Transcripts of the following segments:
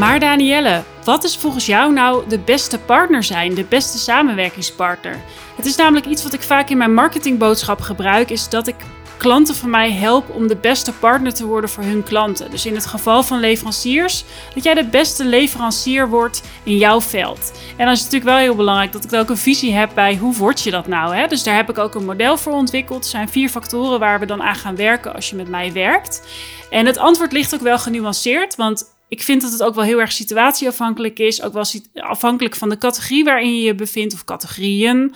Maar Danielle, wat is volgens jou nou de beste partner zijn, de beste samenwerkingspartner? Het is namelijk iets wat ik vaak in mijn marketingboodschap gebruik, is dat ik klanten van mij help om de beste partner te worden voor hun klanten. Dus in het geval van leveranciers, dat jij de beste leverancier wordt in jouw veld. En dan is het natuurlijk wel heel belangrijk dat ik ook een visie heb bij hoe word je dat nou. Hè? Dus daar heb ik ook een model voor ontwikkeld. Er zijn vier factoren waar we dan aan gaan werken als je met mij werkt. En het antwoord ligt ook wel genuanceerd, want ik vind dat het ook wel heel erg situatieafhankelijk is. Ook wel afhankelijk van de categorie waarin je je bevindt of categorieën.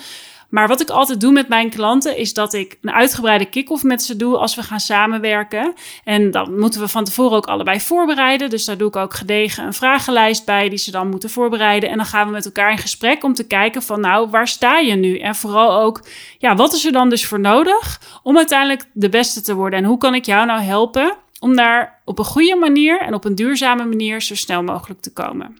Maar wat ik altijd doe met mijn klanten is dat ik een uitgebreide kick-off met ze doe als we gaan samenwerken. En dan moeten we van tevoren ook allebei voorbereiden. Dus daar doe ik ook gedegen een vragenlijst bij die ze dan moeten voorbereiden. En dan gaan we met elkaar in gesprek om te kijken van nou, waar sta je nu? En vooral ook, ja, wat is er dan dus voor nodig om uiteindelijk de beste te worden? En hoe kan ik jou nou helpen om daar op een goede manier en op een duurzame manier zo snel mogelijk te komen.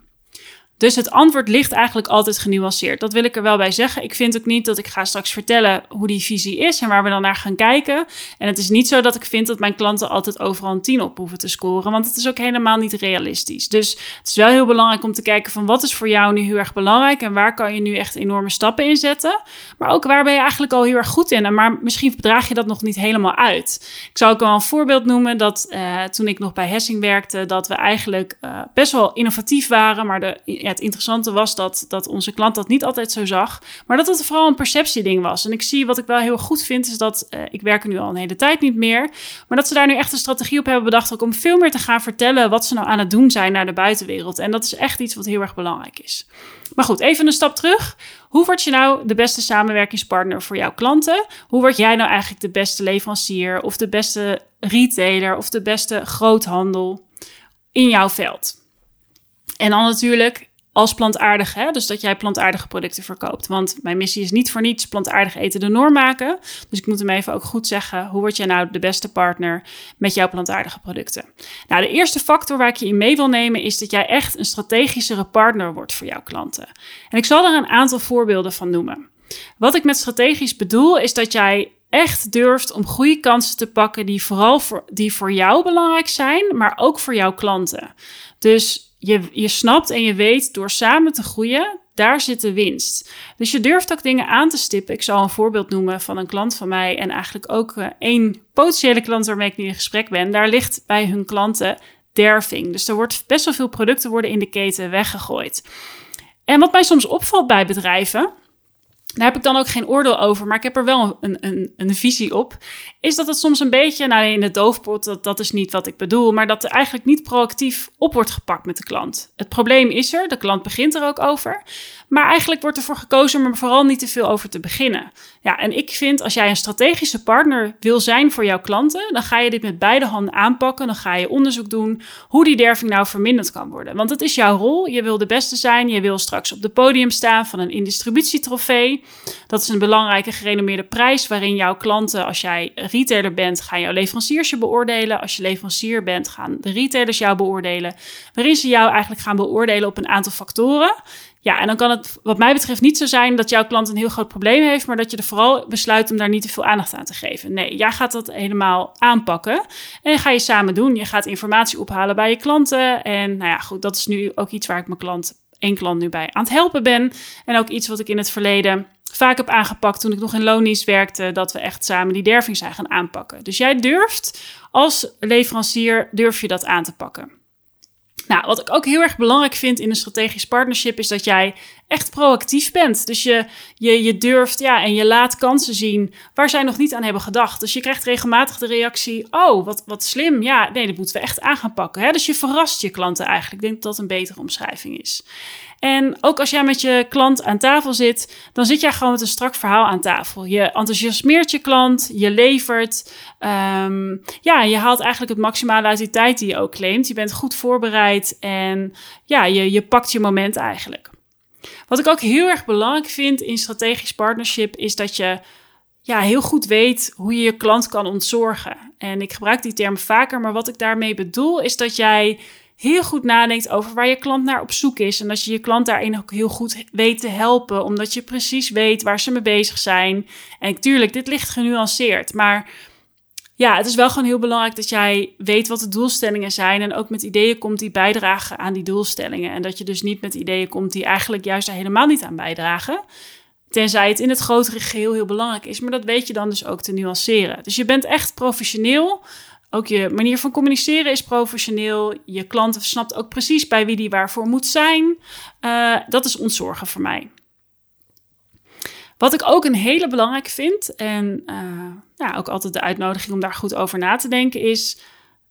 Dus het antwoord ligt eigenlijk altijd genuanceerd. Dat wil ik er wel bij zeggen. Ik vind ook niet dat ik ga straks vertellen hoe die visie is en waar we dan naar gaan kijken. En het is niet zo dat ik vind dat mijn klanten altijd overal een 10 op hoeven te scoren, want het is ook helemaal niet realistisch. Dus het is wel heel belangrijk om te kijken van wat is voor jou nu heel erg belangrijk en waar kan je nu echt enorme stappen in zetten. Maar ook waar ben je eigenlijk al heel erg goed in en maar misschien draag je dat nog niet helemaal uit. Ik zou ook wel een voorbeeld noemen dat uh, toen ik nog bij Hessing werkte, dat we eigenlijk uh, best wel innovatief waren, maar de ja, het interessante was dat, dat onze klant dat niet altijd zo zag. Maar dat het vooral een perceptieding was. En ik zie wat ik wel heel goed vind, is dat uh, ik werk er nu al een hele tijd niet meer. Maar dat ze daar nu echt een strategie op hebben bedacht. Ook om veel meer te gaan vertellen wat ze nou aan het doen zijn naar de buitenwereld. En dat is echt iets wat heel erg belangrijk is. Maar goed, even een stap terug. Hoe word je nou de beste samenwerkingspartner voor jouw klanten? Hoe word jij nou eigenlijk de beste leverancier of de beste retailer of de beste groothandel in jouw veld? En dan natuurlijk als plantaardig. Hè? Dus dat jij plantaardige producten verkoopt. Want mijn missie is niet voor niets plantaardig eten de norm maken. Dus ik moet hem even ook goed zeggen. Hoe word jij nou de beste partner met jouw plantaardige producten? Nou, de eerste factor waar ik je in mee wil nemen is dat jij echt een strategischere partner wordt voor jouw klanten. En ik zal er een aantal voorbeelden van noemen. Wat ik met strategisch bedoel is dat jij echt durft om goede kansen te pakken die vooral voor, die voor jou belangrijk zijn, maar ook voor jouw klanten. Dus je, je snapt en je weet door samen te groeien, daar zit de winst. Dus je durft ook dingen aan te stippen. Ik zal een voorbeeld noemen van een klant van mij en eigenlijk ook uh, één potentiële klant waarmee ik nu in gesprek ben. Daar ligt bij hun klanten derving. Dus er wordt best wel veel producten worden in de keten weggegooid. En wat mij soms opvalt bij bedrijven, daar heb ik dan ook geen oordeel over, maar ik heb er wel een, een, een visie op. Is dat het soms een beetje, nou in de doofpot, dat, dat is niet wat ik bedoel, maar dat er eigenlijk niet proactief op wordt gepakt met de klant. Het probleem is er, de klant begint er ook over. Maar eigenlijk wordt ervoor gekozen om er vooral niet te veel over te beginnen. Ja, en ik vind als jij een strategische partner wil zijn voor jouw klanten, dan ga je dit met beide handen aanpakken. Dan ga je onderzoek doen hoe die derving nou verminderd kan worden. Want het is jouw rol. Je wil de beste zijn. Je wil straks op de podium staan van een indistributietrofee. Dat is een belangrijke gerenommeerde prijs waarin jouw klanten, als jij retailer bent, gaan jouw leveranciers je beoordelen. Als je leverancier bent, gaan de retailers jou beoordelen. Waarin ze jou eigenlijk gaan beoordelen op een aantal factoren. Ja, en dan kan het wat mij betreft niet zo zijn dat jouw klant een heel groot probleem heeft, maar dat je er vooral besluit om daar niet te veel aandacht aan te geven. Nee, jij gaat dat helemaal aanpakken en ga je samen doen. Je gaat informatie ophalen bij je klanten. En nou ja, goed, dat is nu ook iets waar ik mijn klant, één klant nu bij aan het helpen ben. En ook iets wat ik in het verleden vaak heb aangepakt toen ik nog in Lonies werkte, dat we echt samen die derving zijn gaan aanpakken. Dus jij durft als leverancier, durf je dat aan te pakken. Nou, wat ik ook heel erg belangrijk vind in een strategisch partnership is dat jij echt proactief bent. Dus je, je, je durft ja, en je laat kansen zien waar zij nog niet aan hebben gedacht. Dus je krijgt regelmatig de reactie: Oh, wat, wat slim. Ja, nee, dat moeten we echt aan gaan pakken. Hè? Dus je verrast je klanten eigenlijk. Ik denk dat dat een betere omschrijving is. En ook als jij met je klant aan tafel zit, dan zit jij gewoon met een strak verhaal aan tafel. Je enthousiasmeert je klant, je levert. Um, ja, je haalt eigenlijk het maximale uit die tijd die je ook claimt. Je bent goed voorbereid en ja, je, je pakt je moment eigenlijk. Wat ik ook heel erg belangrijk vind in strategisch partnership is dat je ja, heel goed weet hoe je je klant kan ontzorgen. En ik gebruik die term vaker, maar wat ik daarmee bedoel is dat jij heel goed nadenkt over waar je klant naar op zoek is. En dat je je klant daarin ook heel goed weet te helpen, omdat je precies weet waar ze mee bezig zijn. En natuurlijk, dit ligt genuanceerd, maar ja, het is wel gewoon heel belangrijk dat jij weet wat de doelstellingen zijn. En ook met ideeën komt die bijdragen aan die doelstellingen. En dat je dus niet met ideeën komt die eigenlijk juist er helemaal niet aan bijdragen. Tenzij het in het grotere geheel heel belangrijk is. Maar dat weet je dan dus ook te nuanceren. Dus je bent echt professioneel. Ook je manier van communiceren is professioneel. Je klant snapt ook precies bij wie die waarvoor moet zijn. Uh, dat is ontzorgen voor mij. Wat ik ook een hele belangrijke vind, en uh, ja, ook altijd de uitnodiging om daar goed over na te denken, is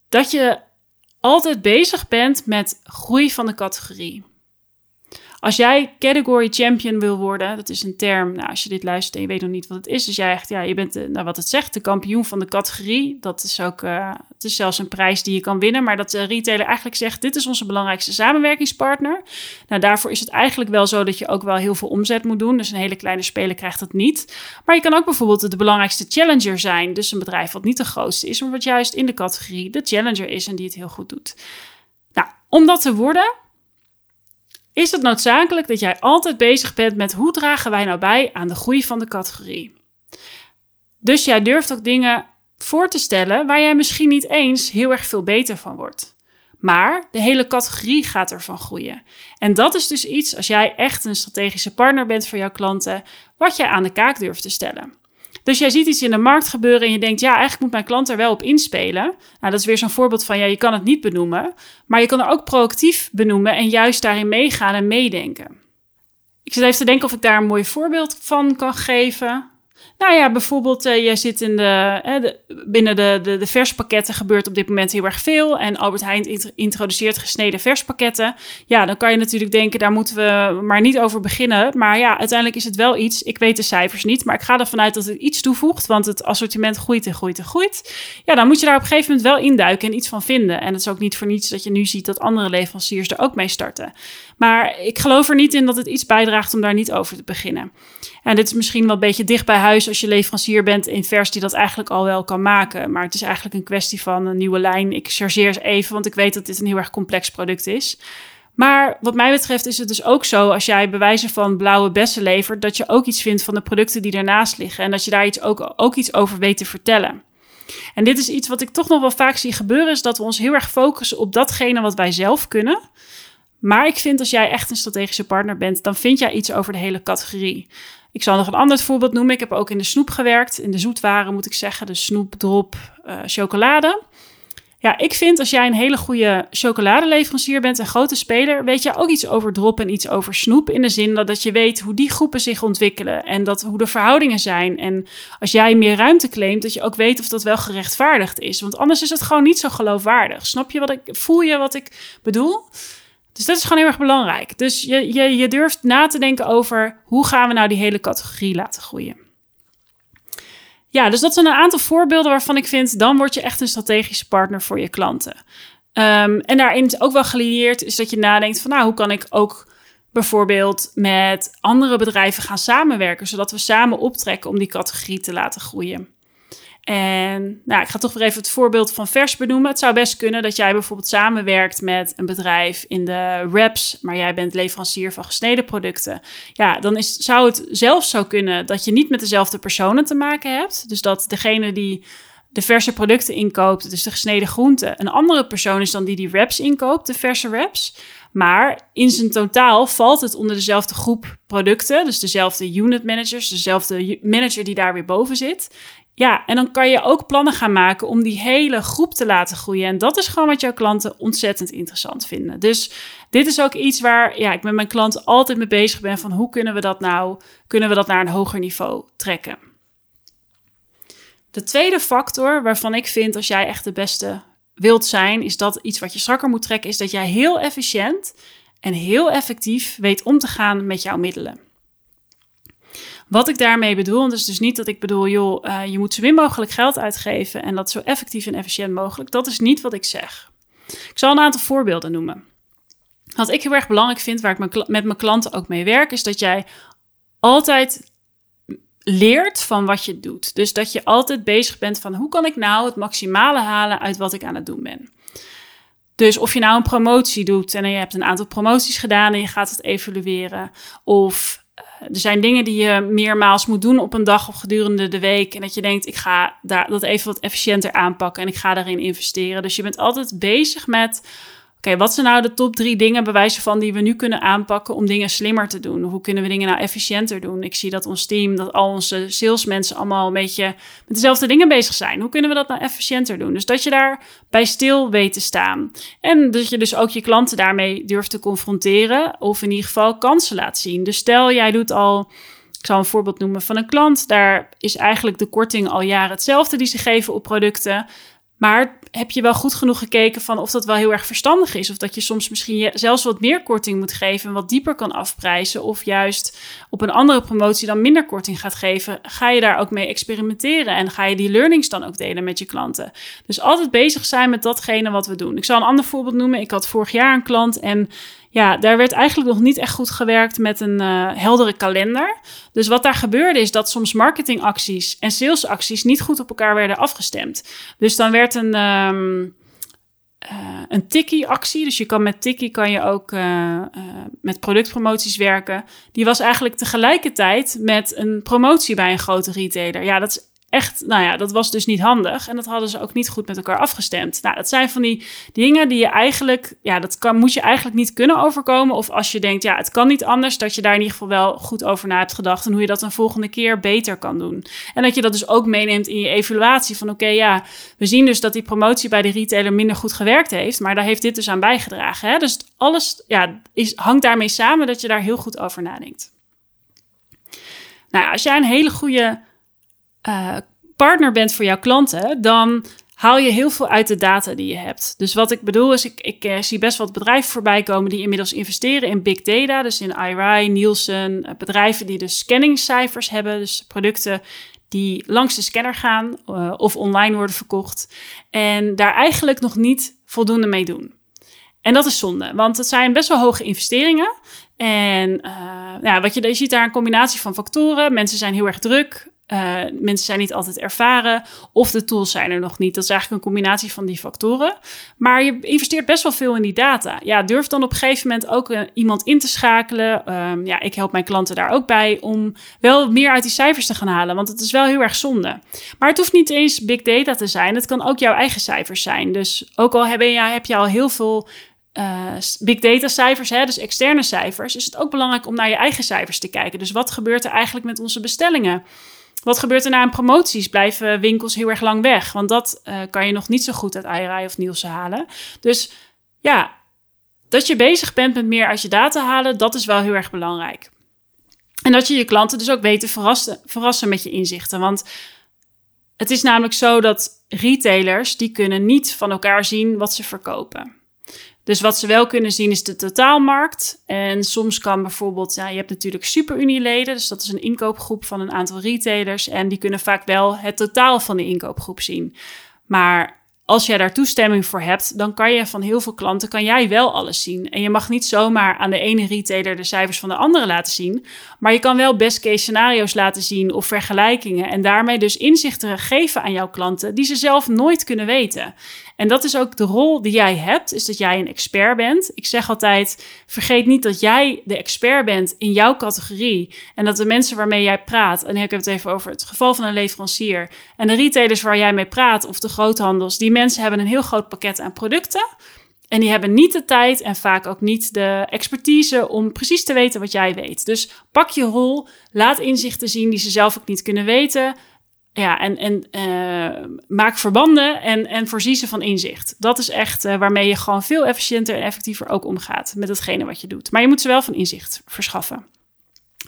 dat je altijd bezig bent met groei van de categorie. Als jij category champion wil worden, dat is een term, nou, als je dit luistert en je weet nog niet wat het is, dus jij echt, ja, je bent, de, nou, wat het zegt, de kampioen van de categorie. Dat is ook, uh, het is zelfs een prijs die je kan winnen, maar dat de retailer eigenlijk zegt, dit is onze belangrijkste samenwerkingspartner. Nou, daarvoor is het eigenlijk wel zo dat je ook wel heel veel omzet moet doen, dus een hele kleine speler krijgt dat niet. Maar je kan ook bijvoorbeeld de belangrijkste challenger zijn, dus een bedrijf wat niet de grootste is, maar wat juist in de categorie de challenger is en die het heel goed doet. Nou, om dat te worden, is het noodzakelijk dat jij altijd bezig bent met hoe dragen wij nou bij aan de groei van de categorie. Dus jij durft ook dingen voor te stellen waar jij misschien niet eens heel erg veel beter van wordt. Maar de hele categorie gaat ervan groeien. En dat is dus iets, als jij echt een strategische partner bent voor jouw klanten, wat jij aan de kaak durft te stellen. Dus jij ziet iets in de markt gebeuren en je denkt, ja, eigenlijk moet mijn klant er wel op inspelen. Nou, dat is weer zo'n voorbeeld van, ja, je kan het niet benoemen, maar je kan er ook proactief benoemen en juist daarin meegaan en meedenken. Ik zit even te denken of ik daar een mooi voorbeeld van kan geven. Nou ja, bijvoorbeeld, uh, jij zit in de, binnen de, de, de verspakketten gebeurt op dit moment heel erg veel. En Albert Heijn introduceert gesneden verspakketten. Ja, dan kan je natuurlijk denken, daar moeten we maar niet over beginnen. Maar ja, uiteindelijk is het wel iets. Ik weet de cijfers niet, maar ik ga ervan uit dat het iets toevoegt. Want het assortiment groeit en groeit en groeit. Ja, dan moet je daar op een gegeven moment wel induiken en iets van vinden. En het is ook niet voor niets dat je nu ziet dat andere leveranciers er ook mee starten. Maar ik geloof er niet in dat het iets bijdraagt om daar niet over te beginnen. En dit is misschien wel een beetje dicht bij huis als je leverancier bent in vers die dat eigenlijk al wel kan maken. Maar het is eigenlijk een kwestie van een nieuwe lijn. Ik chargeer even, want ik weet dat dit een heel erg complex product is. Maar wat mij betreft is het dus ook zo, als jij bewijzen van blauwe bessen levert, dat je ook iets vindt van de producten die ernaast liggen. En dat je daar iets ook, ook iets over weet te vertellen. En dit is iets wat ik toch nog wel vaak zie gebeuren, is dat we ons heel erg focussen op datgene wat wij zelf kunnen. Maar ik vind als jij echt een strategische partner bent, dan vind jij iets over de hele categorie. Ik zal nog een ander voorbeeld noemen. Ik heb ook in de snoep gewerkt, in de zoetwaren moet ik zeggen, de snoep, drop, uh, chocolade. Ja, ik vind als jij een hele goede chocoladeleverancier bent, een grote speler, weet je ook iets over drop en iets over snoep. In de zin dat, dat je weet hoe die groepen zich ontwikkelen en dat, hoe de verhoudingen zijn. En als jij meer ruimte claimt, dat je ook weet of dat wel gerechtvaardigd is. Want anders is het gewoon niet zo geloofwaardig. Snap je wat ik, voel je wat ik bedoel? Dus dat is gewoon heel erg belangrijk. Dus je, je, je durft na te denken over hoe gaan we nou die hele categorie laten groeien. Ja, dus dat zijn een aantal voorbeelden waarvan ik vind, dan word je echt een strategische partner voor je klanten. Um, en daarin is ook wel gelieerd is dat je nadenkt van, nou, hoe kan ik ook bijvoorbeeld met andere bedrijven gaan samenwerken, zodat we samen optrekken om die categorie te laten groeien. En nou, ik ga toch weer even het voorbeeld van vers benoemen. Het zou best kunnen dat jij bijvoorbeeld samenwerkt met een bedrijf in de wraps, maar jij bent leverancier van gesneden producten. Ja, dan is, zou het zelfs zo kunnen dat je niet met dezelfde personen te maken hebt. Dus dat degene die de verse producten inkoopt, dus de gesneden groenten, een andere persoon is dan die die wraps inkoopt, de verse wraps. Maar in zijn totaal valt het onder dezelfde groep producten, dus dezelfde unit managers, dezelfde manager die daar weer boven zit. Ja, en dan kan je ook plannen gaan maken om die hele groep te laten groeien. En dat is gewoon wat jouw klanten ontzettend interessant vinden. Dus dit is ook iets waar ja, ik met mijn klanten altijd mee bezig ben van hoe kunnen we dat nou, kunnen we dat naar een hoger niveau trekken. De tweede factor waarvan ik vind als jij echt de beste wilt zijn, is dat iets wat je strakker moet trekken, is dat jij heel efficiënt en heel effectief weet om te gaan met jouw middelen. Wat ik daarmee bedoel, dat is dus niet dat ik bedoel, joh, uh, je moet zo min mogelijk geld uitgeven en dat zo effectief en efficiënt mogelijk. Dat is niet wat ik zeg. Ik zal een aantal voorbeelden noemen. Wat ik heel erg belangrijk vind, waar ik met mijn klanten ook mee werk, is dat jij altijd leert van wat je doet. Dus dat je altijd bezig bent van hoe kan ik nou het maximale halen uit wat ik aan het doen ben. Dus of je nou een promotie doet en je hebt een aantal promoties gedaan en je gaat het evalueren. Of er zijn dingen die je meermaals moet doen op een dag of gedurende de week. En dat je denkt, ik ga daar, dat even wat efficiënter aanpakken en ik ga daarin investeren. Dus je bent altijd bezig met Oké, wat zijn nou de top drie dingen, bewijzen van, die we nu kunnen aanpakken om dingen slimmer te doen? Hoe kunnen we dingen nou efficiënter doen? Ik zie dat ons team, dat al onze salesmensen allemaal een beetje met dezelfde dingen bezig zijn. Hoe kunnen we dat nou efficiënter doen? Dus dat je daar bij stil weet te staan. En dat je dus ook je klanten daarmee durft te confronteren of in ieder geval kansen laat zien. Dus stel, jij doet al ik zal een voorbeeld noemen van een klant. Daar is eigenlijk de korting al jaren hetzelfde die ze geven op producten. Maar heb je wel goed genoeg gekeken van of dat wel heel erg verstandig is? Of dat je soms misschien zelfs wat meer korting moet geven en wat dieper kan afprijzen? Of juist op een andere promotie dan minder korting gaat geven? Ga je daar ook mee experimenteren en ga je die learnings dan ook delen met je klanten? Dus altijd bezig zijn met datgene wat we doen. Ik zal een ander voorbeeld noemen. Ik had vorig jaar een klant en ja, daar werd eigenlijk nog niet echt goed gewerkt met een uh, heldere kalender. Dus wat daar gebeurde is dat soms marketingacties en salesacties niet goed op elkaar werden afgestemd. Dus dan werd een, um, een Tiki-actie, dus je kan met Tiki kan je ook uh, met productpromoties werken. Die was eigenlijk tegelijkertijd met een promotie bij een grote retailer. Ja, dat is echt, nou ja, dat was dus niet handig. En dat hadden ze ook niet goed met elkaar afgestemd. Nou, dat zijn van die dingen die je eigenlijk, ja, dat kan, moet je eigenlijk niet kunnen overkomen. Of als je denkt, ja, het kan niet anders, dat je daar in ieder geval wel goed over na hebt gedacht. En hoe je dat een volgende keer beter kan doen. En dat je dat dus ook meeneemt in je evaluatie van, oké, ja, we zien dus dat die promotie bij de retailer minder goed gewerkt heeft. Maar daar heeft dit dus aan bijgedragen. Hè? Dus alles, ja, is, hangt daarmee samen dat je daar heel goed over nadenkt. Nou, als jij een hele goede uh, partner bent voor jouw klanten, dan haal je heel veel uit de data die je hebt. Dus wat ik bedoel is, ik, ik uh, zie best wat bedrijven voorbij komen die inmiddels investeren in big data, dus in IRI, Nielsen, uh, bedrijven die dus scanningscijfers hebben, dus producten die langs de scanner gaan uh, of online worden verkocht en daar eigenlijk nog niet voldoende mee doen. En dat is zonde, want het zijn best wel hoge investeringen. En ja, wat je, je ziet daar een combinatie van factoren. Mensen zijn heel erg druk. Uh, mensen zijn niet altijd ervaren of de tools zijn er nog niet. Dat is eigenlijk een combinatie van die factoren. Maar je investeert best wel veel in die data. Ja, durf dan op een gegeven moment ook uh, iemand in te schakelen. Um, ja, ik help mijn klanten daar ook bij om wel meer uit die cijfers te gaan halen. Want het is wel heel erg zonde. Maar het hoeft niet eens big data te zijn. Het kan ook jouw eigen cijfers zijn. Dus ook al heb je, heb je al heel veel uh, big data cijfers, hè, dus externe cijfers, is het ook belangrijk om naar je eigen cijfers te kijken. Dus wat gebeurt er eigenlijk met onze bestellingen? Wat gebeurt er na een promoties? Blijven winkels heel erg lang weg? Want dat uh, kan je nog niet zo goed uit IRI of Nielsen halen. Dus ja, dat je bezig bent met meer uit je data halen, dat is wel heel erg belangrijk. En dat je je klanten dus ook weet te verrassen, verrassen met je inzichten. Want het is namelijk zo dat retailers, die kunnen niet van elkaar zien wat ze verkopen. Dus wat ze wel kunnen zien is de totaalmarkt. En soms kan bijvoorbeeld, ja, je hebt natuurlijk superunieleden, dus dat is een inkoopgroep van een aantal retailers. En die kunnen vaak wel het totaal van de inkoopgroep zien. Maar als jij daar toestemming voor hebt, dan kan je van heel veel klanten kan jij wel alles zien. En je mag niet zomaar aan de ene retailer de cijfers van de andere laten zien, maar je kan wel best case scenario's laten zien of vergelijkingen en daarmee dus inzichten geven aan jouw klanten die ze zelf nooit kunnen weten. En dat is ook de rol die jij hebt, is dat jij een expert bent. Ik zeg altijd, vergeet niet dat jij de expert bent in jouw categorie. En dat de mensen waarmee jij praat, en ik heb het even over het geval van een leverancier, en de retailers waar jij mee praat, of de groothandels, die mensen hebben een heel groot pakket aan producten. En die hebben niet de tijd en vaak ook niet de expertise om precies te weten wat jij weet. Dus pak je rol, laat inzichten zien die ze zelf ook niet kunnen weten. Ja, en, en uh, maak verbanden en, en voorzie ze van inzicht. Dat is echt uh, waarmee je gewoon veel efficiënter en effectiever ook omgaat met hetgene wat je doet. Maar je moet ze wel van inzicht verschaffen.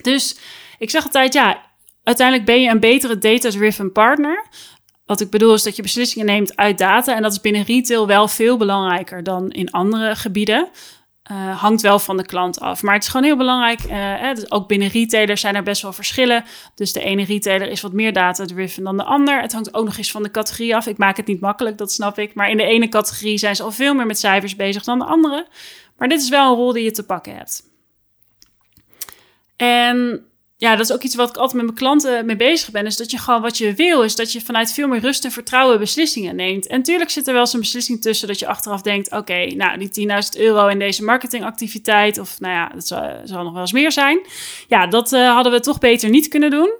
Dus ik zeg altijd, ja, uiteindelijk ben je een betere data-driven partner. Wat ik bedoel is dat je beslissingen neemt uit data. En dat is binnen retail wel veel belangrijker dan in andere gebieden. Uh, hangt wel van de klant af. Maar het is gewoon heel belangrijk. Uh, dus ook binnen retailers zijn er best wel verschillen. Dus de ene retailer is wat meer data-driven dan de ander. Het hangt ook nog eens van de categorie af. Ik maak het niet makkelijk, dat snap ik. Maar in de ene categorie zijn ze al veel meer met cijfers bezig dan de andere. Maar dit is wel een rol die je te pakken hebt. En ja, dat is ook iets wat ik altijd met mijn klanten mee bezig ben. Is dat je gewoon wat je wil, is dat je vanuit veel meer rust en vertrouwen beslissingen neemt. En natuurlijk zit er wel een beslissing tussen dat je achteraf denkt: oké, nou, die 10.000 euro in deze marketingactiviteit, of nou ja, dat zal, zal nog wel eens meer zijn. Ja, dat uh, hadden we toch beter niet kunnen doen.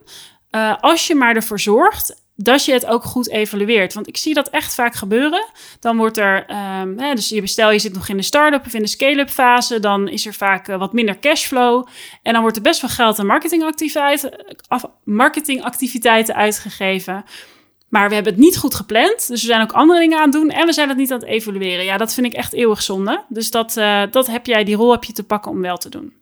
Uh, als je maar ervoor zorgt dat je het ook goed evalueert. Want ik zie dat echt vaak gebeuren. Dan wordt er, um, hè, dus je bestel, je zit nog in de start-up of in de scale-up fase, dan is er vaak uh, wat minder cashflow. En dan wordt er best wel geld aan marketingactiviteiten, uitgegeven. Maar we hebben het niet goed gepland. Dus we zijn ook andere dingen aan het doen. En we zijn het niet aan het evalueren. Ja, dat vind ik echt eeuwig zonde. Dus dat, uh, dat heb jij, die rol heb je te pakken om wel te doen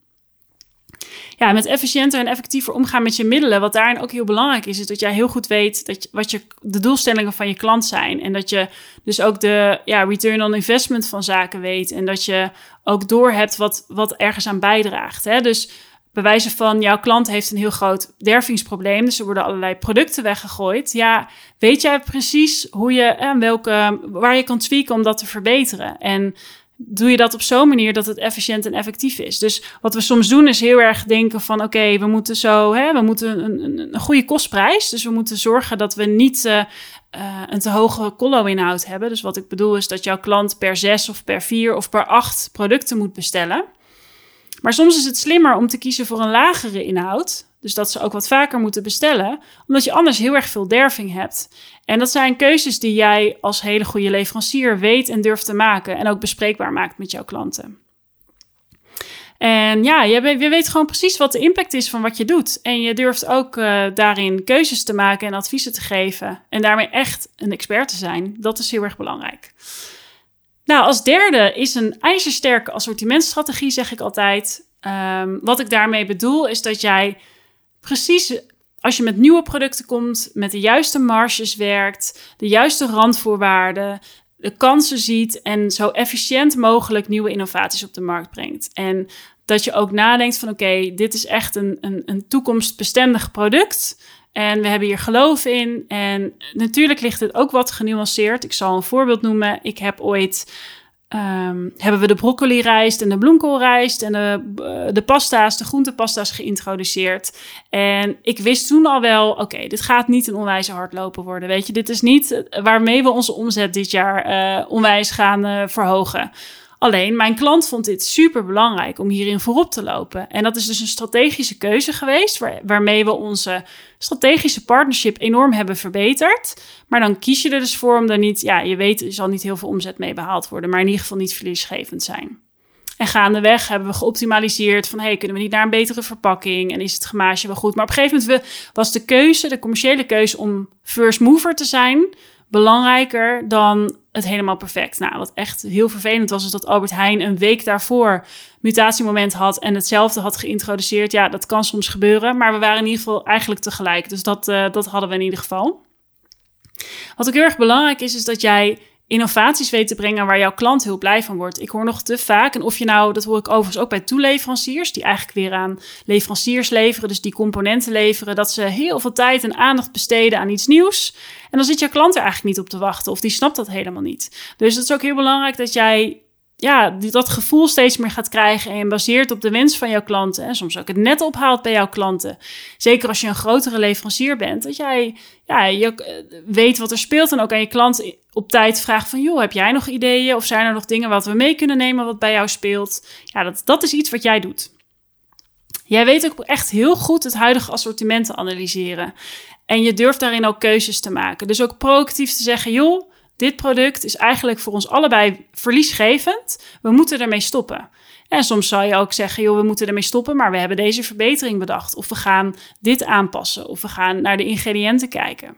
ja, met efficiënter en effectiever omgaan met je middelen. Wat daarin ook heel belangrijk is, is dat jij heel goed weet dat wat je, de doelstellingen van je klant zijn. En dat je dus ook de ja, return on investment van zaken weet. En dat je ook doorhebt wat, wat ergens aan bijdraagt. Hè? Dus bij wijze van jouw klant heeft een heel groot dervingsprobleem, dus er worden allerlei producten weggegooid. Ja, weet jij precies hoe je en welke, waar je kan tweaken om dat te verbeteren? En doe je dat op zo'n manier dat het efficiënt en effectief is. Dus wat we soms doen is heel erg denken van oké, we moeten zo, hè, we moeten een, een, een, goede kostprijs. Dus we moeten zorgen dat we niet uh, uh, een te hoge collo-inhoud hebben. Dus wat ik bedoel is dat jouw klant per zes of per vier of per acht producten moet bestellen. Maar soms is het slimmer om te kiezen voor een lagere inhoud. Dus dat ze ook wat vaker moeten bestellen, omdat je anders heel erg veel derving hebt. En dat zijn keuzes die jij als hele goede leverancier weet en durft te maken en ook bespreekbaar maakt met jouw klanten. En ja, je, weet gewoon precies wat de impact is van wat je doet. En je durft ook uh, daarin keuzes te maken en adviezen te geven. En daarmee echt een expert te zijn. Dat is heel erg belangrijk. Nou, als derde is een ijzersterke assortimentstrategie, zeg ik altijd. Um, wat ik daarmee bedoel is dat jij precies als je met nieuwe producten komt, met de juiste marges werkt, de juiste randvoorwaarden, de kansen ziet en zo efficiënt mogelijk nieuwe innovaties op de markt brengt. En dat je ook nadenkt van oké, dit is echt een, een, een toekomstbestendig product. En we hebben hier geloof in. En natuurlijk ligt het ook wat genuanceerd. Ik zal een voorbeeld noemen. Ik heb ooit Um, hebben we de broccoli rijst en de bloemkoolrijst en de, uh, de pasta's, de groentepasta's geïntroduceerd. En ik wist toen al wel, oké, dit gaat niet een onwijs hardlopen worden. Weet je, dit is niet waarmee we onze omzet dit jaar uh, onwijs gaan verhogen. Alleen mijn klant vond dit super belangrijk om hierin voorop te lopen. En dat is dus een strategische keuze geweest, waar, waarmee we onze strategische partnership enorm hebben verbeterd. Maar dan kies je er dus voor om daar niet, ja, je weet, er zal niet heel veel omzet mee behaald worden, maar in ieder geval niet verliesgevend zijn. En gaandeweg hebben we geoptimaliseerd van, hey, kunnen we niet naar een betere verpakking? En is het gemaasje wel goed? Maar op een gegeven moment was de keuze, de commerciële keuze om first mover te zijn, belangrijker dan het helemaal perfect. Nou, wat echt heel vervelend was, is dat Albert Heijn een week daarvoor mutatiemoment had en hetzelfde had geïntroduceerd. Ja, dat kan soms gebeuren, maar we waren in ieder geval eigenlijk tegelijk. Dus dat, uh, dat hadden we in ieder geval. Wat ook heel erg belangrijk is, is dat jij innovaties weet te brengen waar jouw klant heel blij van wordt. Ik hoor nog te vaak, en of je nou, dat hoor ik overigens ook bij toeleveranciers, die eigenlijk weer aan leveranciers leveren, dus die componenten leveren, dat ze heel veel tijd en aandacht besteden aan iets nieuws. En dan zit jouw klant er eigenlijk niet op te wachten, of die snapt dat helemaal niet. Dus het is ook heel belangrijk dat jij ja, dat gevoel steeds meer gaat krijgen en baseert op de wens van jouw klanten. En soms ook het net ophaalt bij jouw klanten. Zeker als je een grotere leverancier bent, dat jij ja, je eh, weet wat er speelt en ook aan je klant op tijd vraagt van, joh, heb jij nog ideeën of zijn er nog dingen wat we mee kunnen nemen wat bij jou speelt? Ja, dat, dat is iets wat jij doet. Jij weet ook echt heel goed het huidige assortiment te analyseren. En je durft daarin ook keuzes te maken. Dus ook proactief te zeggen, joh, dit product is eigenlijk voor ons allebei verliesgevend. We moeten ermee stoppen. En soms zou je ook zeggen, joh, we moeten ermee stoppen, maar we hebben deze verbetering bedacht. Of we gaan dit aanpassen. Of we gaan naar de ingrediënten kijken.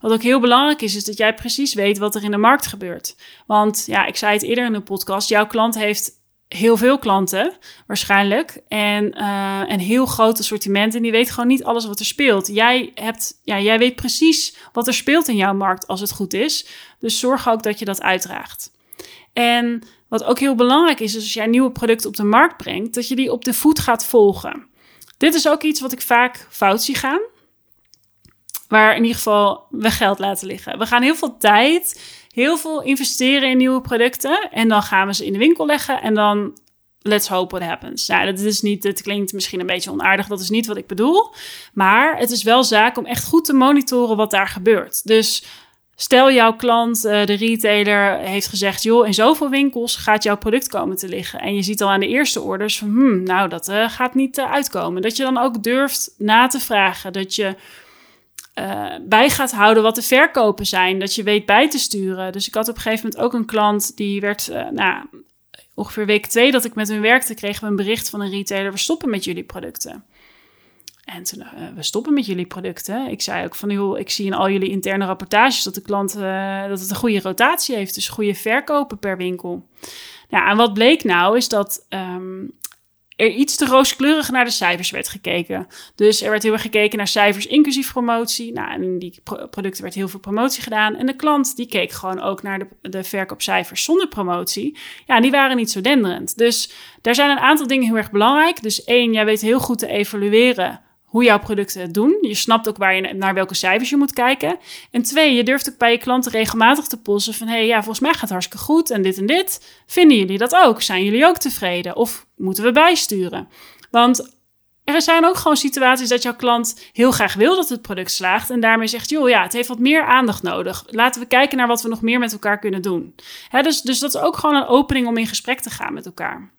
Wat ook heel belangrijk is, is dat jij precies weet wat er in de markt gebeurt. Want ja, ik zei het eerder in de podcast, jouw klant heeft heel veel klanten, waarschijnlijk. En uh, een heel groot assortiment. En die weet gewoon niet alles wat er speelt. Jij, hebt, ja, jij weet precies wat er speelt in jouw markt als het goed is. Dus zorg ook dat je dat uitdraagt. En wat ook heel belangrijk is, is als jij nieuwe producten op de markt brengt, dat je die op de voet gaat volgen. Dit is ook iets wat ik vaak fout zie gaan. Waar in ieder geval we geld laten liggen. We gaan heel veel tijd heel veel investeren in nieuwe producten. En dan gaan we ze in de winkel leggen. En dan let's hope what happens. Nou, dat is niet, het klinkt misschien een beetje onaardig, dat is niet wat ik bedoel. Maar het is wel zaak om echt goed te monitoren wat daar gebeurt. Dus stel jouw klant, eh, de retailer, heeft gezegd: joh, in zoveel winkels gaat jouw product komen te liggen. En je ziet al aan de eerste orders van, hmm, nou, dat uh, gaat niet uh, uitkomen. Dat je dan ook durft na te vragen. Dat je bij gaat houden wat de verkopen zijn. Dat je weet bij te sturen. Dus ik had op een gegeven moment ook een klant die werd, nou, ongeveer week twee dat ik met hun werkte, kregen we een bericht van een retailer: we stoppen met jullie producten. En toen, uh, we stoppen met jullie producten. Ik zei ook van, joh, ik zie in al jullie interne rapportages dat de klant uh, dat het een goede rotatie heeft, dus goede verkopen per winkel. Nou, en wat bleek nou is dat um, er iets te rooskleurig naar de cijfers werd gekeken. Dus er werd heel erg gekeken naar cijfers inclusief promotie. Nou, en in die producten werd heel veel promotie gedaan. En de klant die keek gewoon ook naar de, de verkoopcijfers zonder promotie. Ja, en die waren niet zo denderend. Dus daar zijn een aantal dingen heel erg belangrijk. Dus één, jij weet heel goed te evalueren hoe jouw producten het doen. Je snapt ook waar je, naar welke cijfers je moet kijken. En twee, je durft ook bij je klanten regelmatig te polsen van... hé, hey, ja, volgens mij gaat het hartstikke goed en dit en dit. Vinden jullie dat ook? Zijn jullie ook tevreden? Of moeten we bijsturen? Want er zijn ook gewoon situaties dat jouw klant heel graag wil dat het product slaagt... en daarmee zegt, joh, ja, het heeft wat meer aandacht nodig. Laten we kijken naar wat we nog meer met elkaar kunnen doen. dus, dus dat is ook gewoon een opening om in gesprek te gaan met elkaar.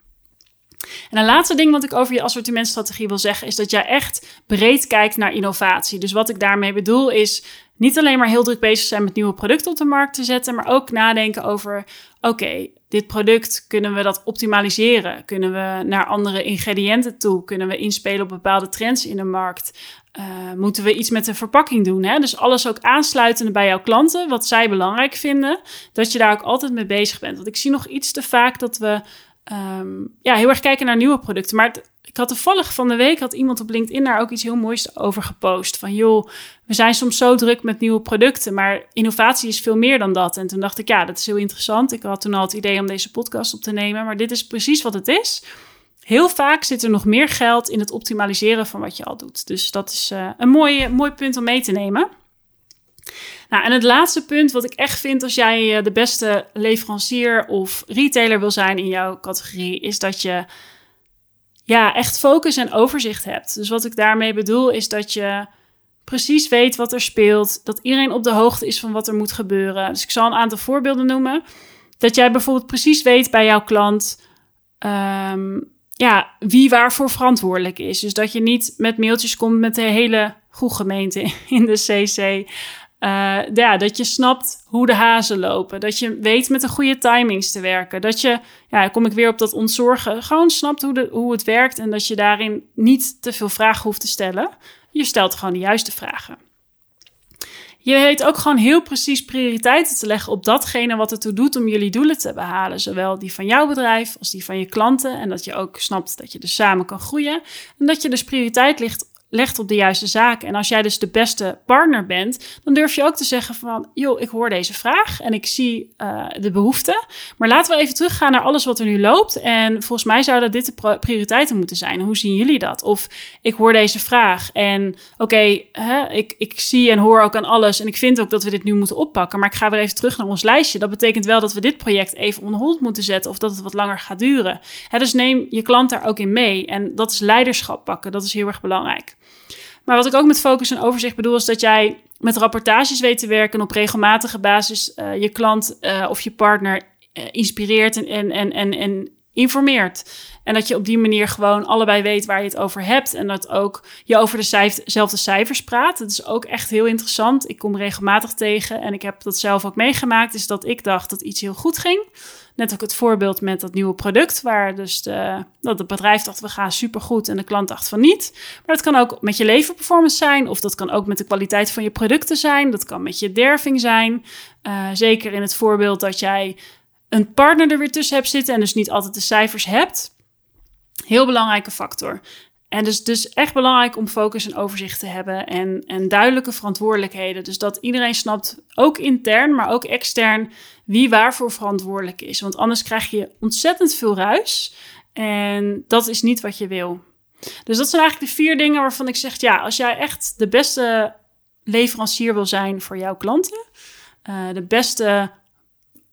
En een laatste ding wat ik over je assortimentstrategie wil zeggen, is dat jij echt breed kijkt naar innovatie. Dus wat ik daarmee bedoel is niet alleen maar heel druk bezig zijn met nieuwe producten op de markt te zetten, maar ook nadenken over: oké, dit product kunnen we dat optimaliseren? Kunnen we naar andere ingrediënten toe? Kunnen we inspelen op bepaalde trends in de markt? Uh, moeten we iets met de verpakking doen? Hè? Dus alles ook aansluitende bij jouw klanten, wat zij belangrijk vinden, dat je daar ook altijd mee bezig bent. Want ik zie nog iets te vaak dat we um, ja, heel erg kijken naar nieuwe producten. Maar ik had toevallig van de week had iemand op LinkedIn daar ook iets heel moois over gepost. Van joh, we zijn soms zo druk met nieuwe producten, maar innovatie is veel meer dan dat. En toen dacht ik, ja, dat is heel interessant. Ik had toen al het idee om deze podcast op te nemen, maar dit is precies wat het is. Heel vaak zit er nog meer geld in het optimaliseren van wat je al doet. Dus dat is uh, een mooi, mooi punt om mee te nemen. Nou, en het laatste punt wat ik echt vind als jij eh, de beste leverancier of retailer wil zijn in jouw categorie, is dat je ja, echt focus en overzicht hebt. Dus wat ik daarmee bedoel is dat je precies weet wat er speelt, dat iedereen op de hoogte is van wat er moet gebeuren. Dus ik zal een aantal voorbeelden noemen. Dat jij bijvoorbeeld precies weet bij jouw klant um, ja, wie waarvoor verantwoordelijk is. Dus dat je niet met mailtjes komt met de hele goede gemeente in de CC. Uh, dat je snapt hoe de hazen lopen. Dat je weet met de goede timings te werken. Dat je, ja, kom ik weer op dat ontzorgen, gewoon snapt hoe, de, hoe het werkt en dat je daarin niet te veel vragen hoeft te stellen. Je stelt gewoon de juiste vragen. Je weet ook gewoon heel precies prioriteiten te leggen op datgene wat ertoe doet om jullie doelen te behalen. Zowel die van jouw bedrijf als die van je klanten. En dat je ook snapt dat je dus samen kan groeien. En dat je dus prioriteit ligt legt op de juiste zaken. En als jij dus de beste partner bent, dan durf je ook te zeggen van, joh, ik hoor deze vraag en ik zie uh, de behoefte. Maar laten we even teruggaan naar alles wat er nu loopt. En volgens mij zouden dit de prioriteiten moeten zijn. Hoe zien jullie dat? Of ik hoor deze vraag en oké, ik, ik zie en hoor ook aan alles. En ik vind ook dat we dit nu moeten oppakken. Maar ik ga weer even terug naar ons lijstje. Dat betekent wel dat we dit project even on moeten zetten of dat het wat langer gaat duren. Dus neem je klant daar ook in mee. En dat is leiderschap pakken. Dat is heel erg belangrijk. Maar wat ik ook met focus en overzicht bedoel, is dat jij met rapportages weet te werken op regelmatige basis uh, je klant uh, of je partner uh, inspireert en, en, en, en, en informeert. En dat je op die manier gewoon allebei weet waar je het over hebt. En dat ook je over dezelfde cijfers praat. Dat is ook echt heel interessant. Ik kom regelmatig tegen en ik heb dat zelf ook meegemaakt. Is dat ik dacht dat iets heel goed ging. Net ook het voorbeeld met dat nieuwe product, waar dus de, dat het bedrijf dacht we gaan supergoed en de klant dacht van niet. Maar dat kan ook met je leverperformance zijn, of dat kan ook met de kwaliteit van je producten zijn. Dat kan met je derving zijn. Uh, zeker in het voorbeeld dat jij een partner er weer tussen hebt zitten en dus niet altijd de cijfers hebt. Heel belangrijke factor. En dus, dus echt belangrijk om focus en overzicht te hebben en, en duidelijke verantwoordelijkheden. Dus dat iedereen snapt, ook intern, maar ook extern, wie waarvoor verantwoordelijk is. Want anders krijg je ontzettend veel ruis en dat is niet wat je wil. Dus dat zijn eigenlijk de vier dingen waarvan ik zeg, ja, als jij echt de beste leverancier wil zijn voor jouw klanten, uh, de beste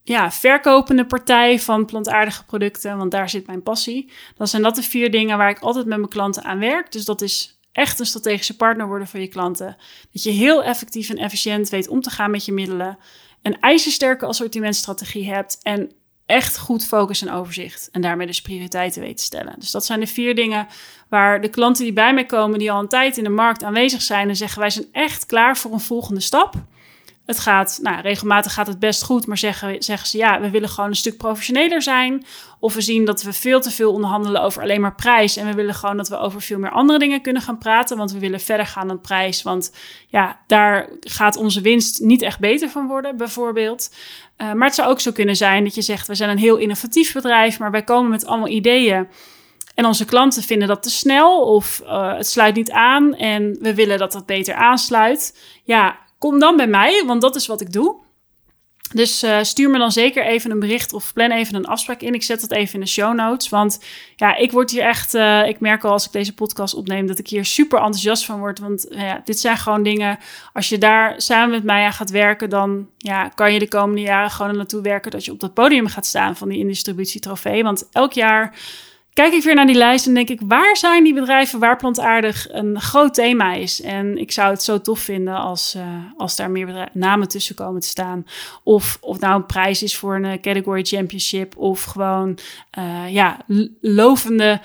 ja, verkopende partij van plantaardige producten, want daar zit mijn passie. Dan zijn dat de vier dingen waar ik altijd met mijn klanten aan werk. Dus dat is echt een strategische partner worden voor je klanten. Dat je heel effectief en efficiënt weet om te gaan met je middelen. Een ijzersterke assortimentstrategie hebt en echt goed focus en overzicht. En daarmee dus prioriteiten weten te stellen. Dus dat zijn de vier dingen waar de klanten die bij mij komen, die al een tijd in de markt aanwezig zijn en zeggen wij zijn echt klaar voor een volgende stap. Het gaat, nou, regelmatig gaat het best goed, maar zeggen, zeggen ze ja, we willen gewoon een stuk professioneler zijn. Of we zien dat we veel te veel onderhandelen over alleen maar prijs. En we willen gewoon dat we over veel meer andere dingen kunnen gaan praten. Want we willen verder gaan dan prijs. Want ja, daar gaat onze winst niet echt beter van worden, bijvoorbeeld. Uh, maar het zou ook zo kunnen zijn dat je zegt: we zijn een heel innovatief bedrijf, maar wij komen met allemaal ideeën. En onze klanten vinden dat te snel of uh, het sluit niet aan en we willen dat dat beter aansluit. Ja, Kom dan bij mij, want dat is wat ik doe. Dus uh, stuur me dan zeker even een bericht of plan even een afspraak in. Ik zet dat even in de show notes. Want ja, ik word hier echt. Uh, ik merk al als ik deze podcast opneem dat ik hier super enthousiast van word. Want uh, ja, dit zijn gewoon dingen. Als je daar samen met mij aan gaat werken, dan ja, kan je de komende jaren gewoon naartoe werken dat je op dat podium gaat staan van die Indistributietrofee. Want elk jaar kijk ik weer naar die lijst en denk ik, waar zijn die bedrijven waar plantaardig een groot thema is? En ik zou het zo tof vinden als, uh, als daar meer namen tussen komen te staan. Of of nou een prijs is voor een eh, category championship of gewoon uh, ja, lovende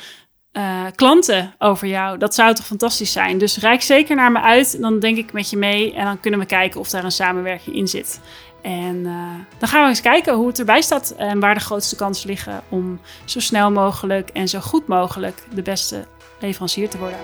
klanten over jou. Dat zou toch fantastisch zijn. Dus reik zeker naar me uit. Dan denk ik met je mee en dan kunnen we kijken of daar een samenwerking in zit. En uh, dan gaan we eens kijken hoe het erbij staat en waar de grootste kansen liggen om zo snel mogelijk en zo goed mogelijk de beste leverancier te worden.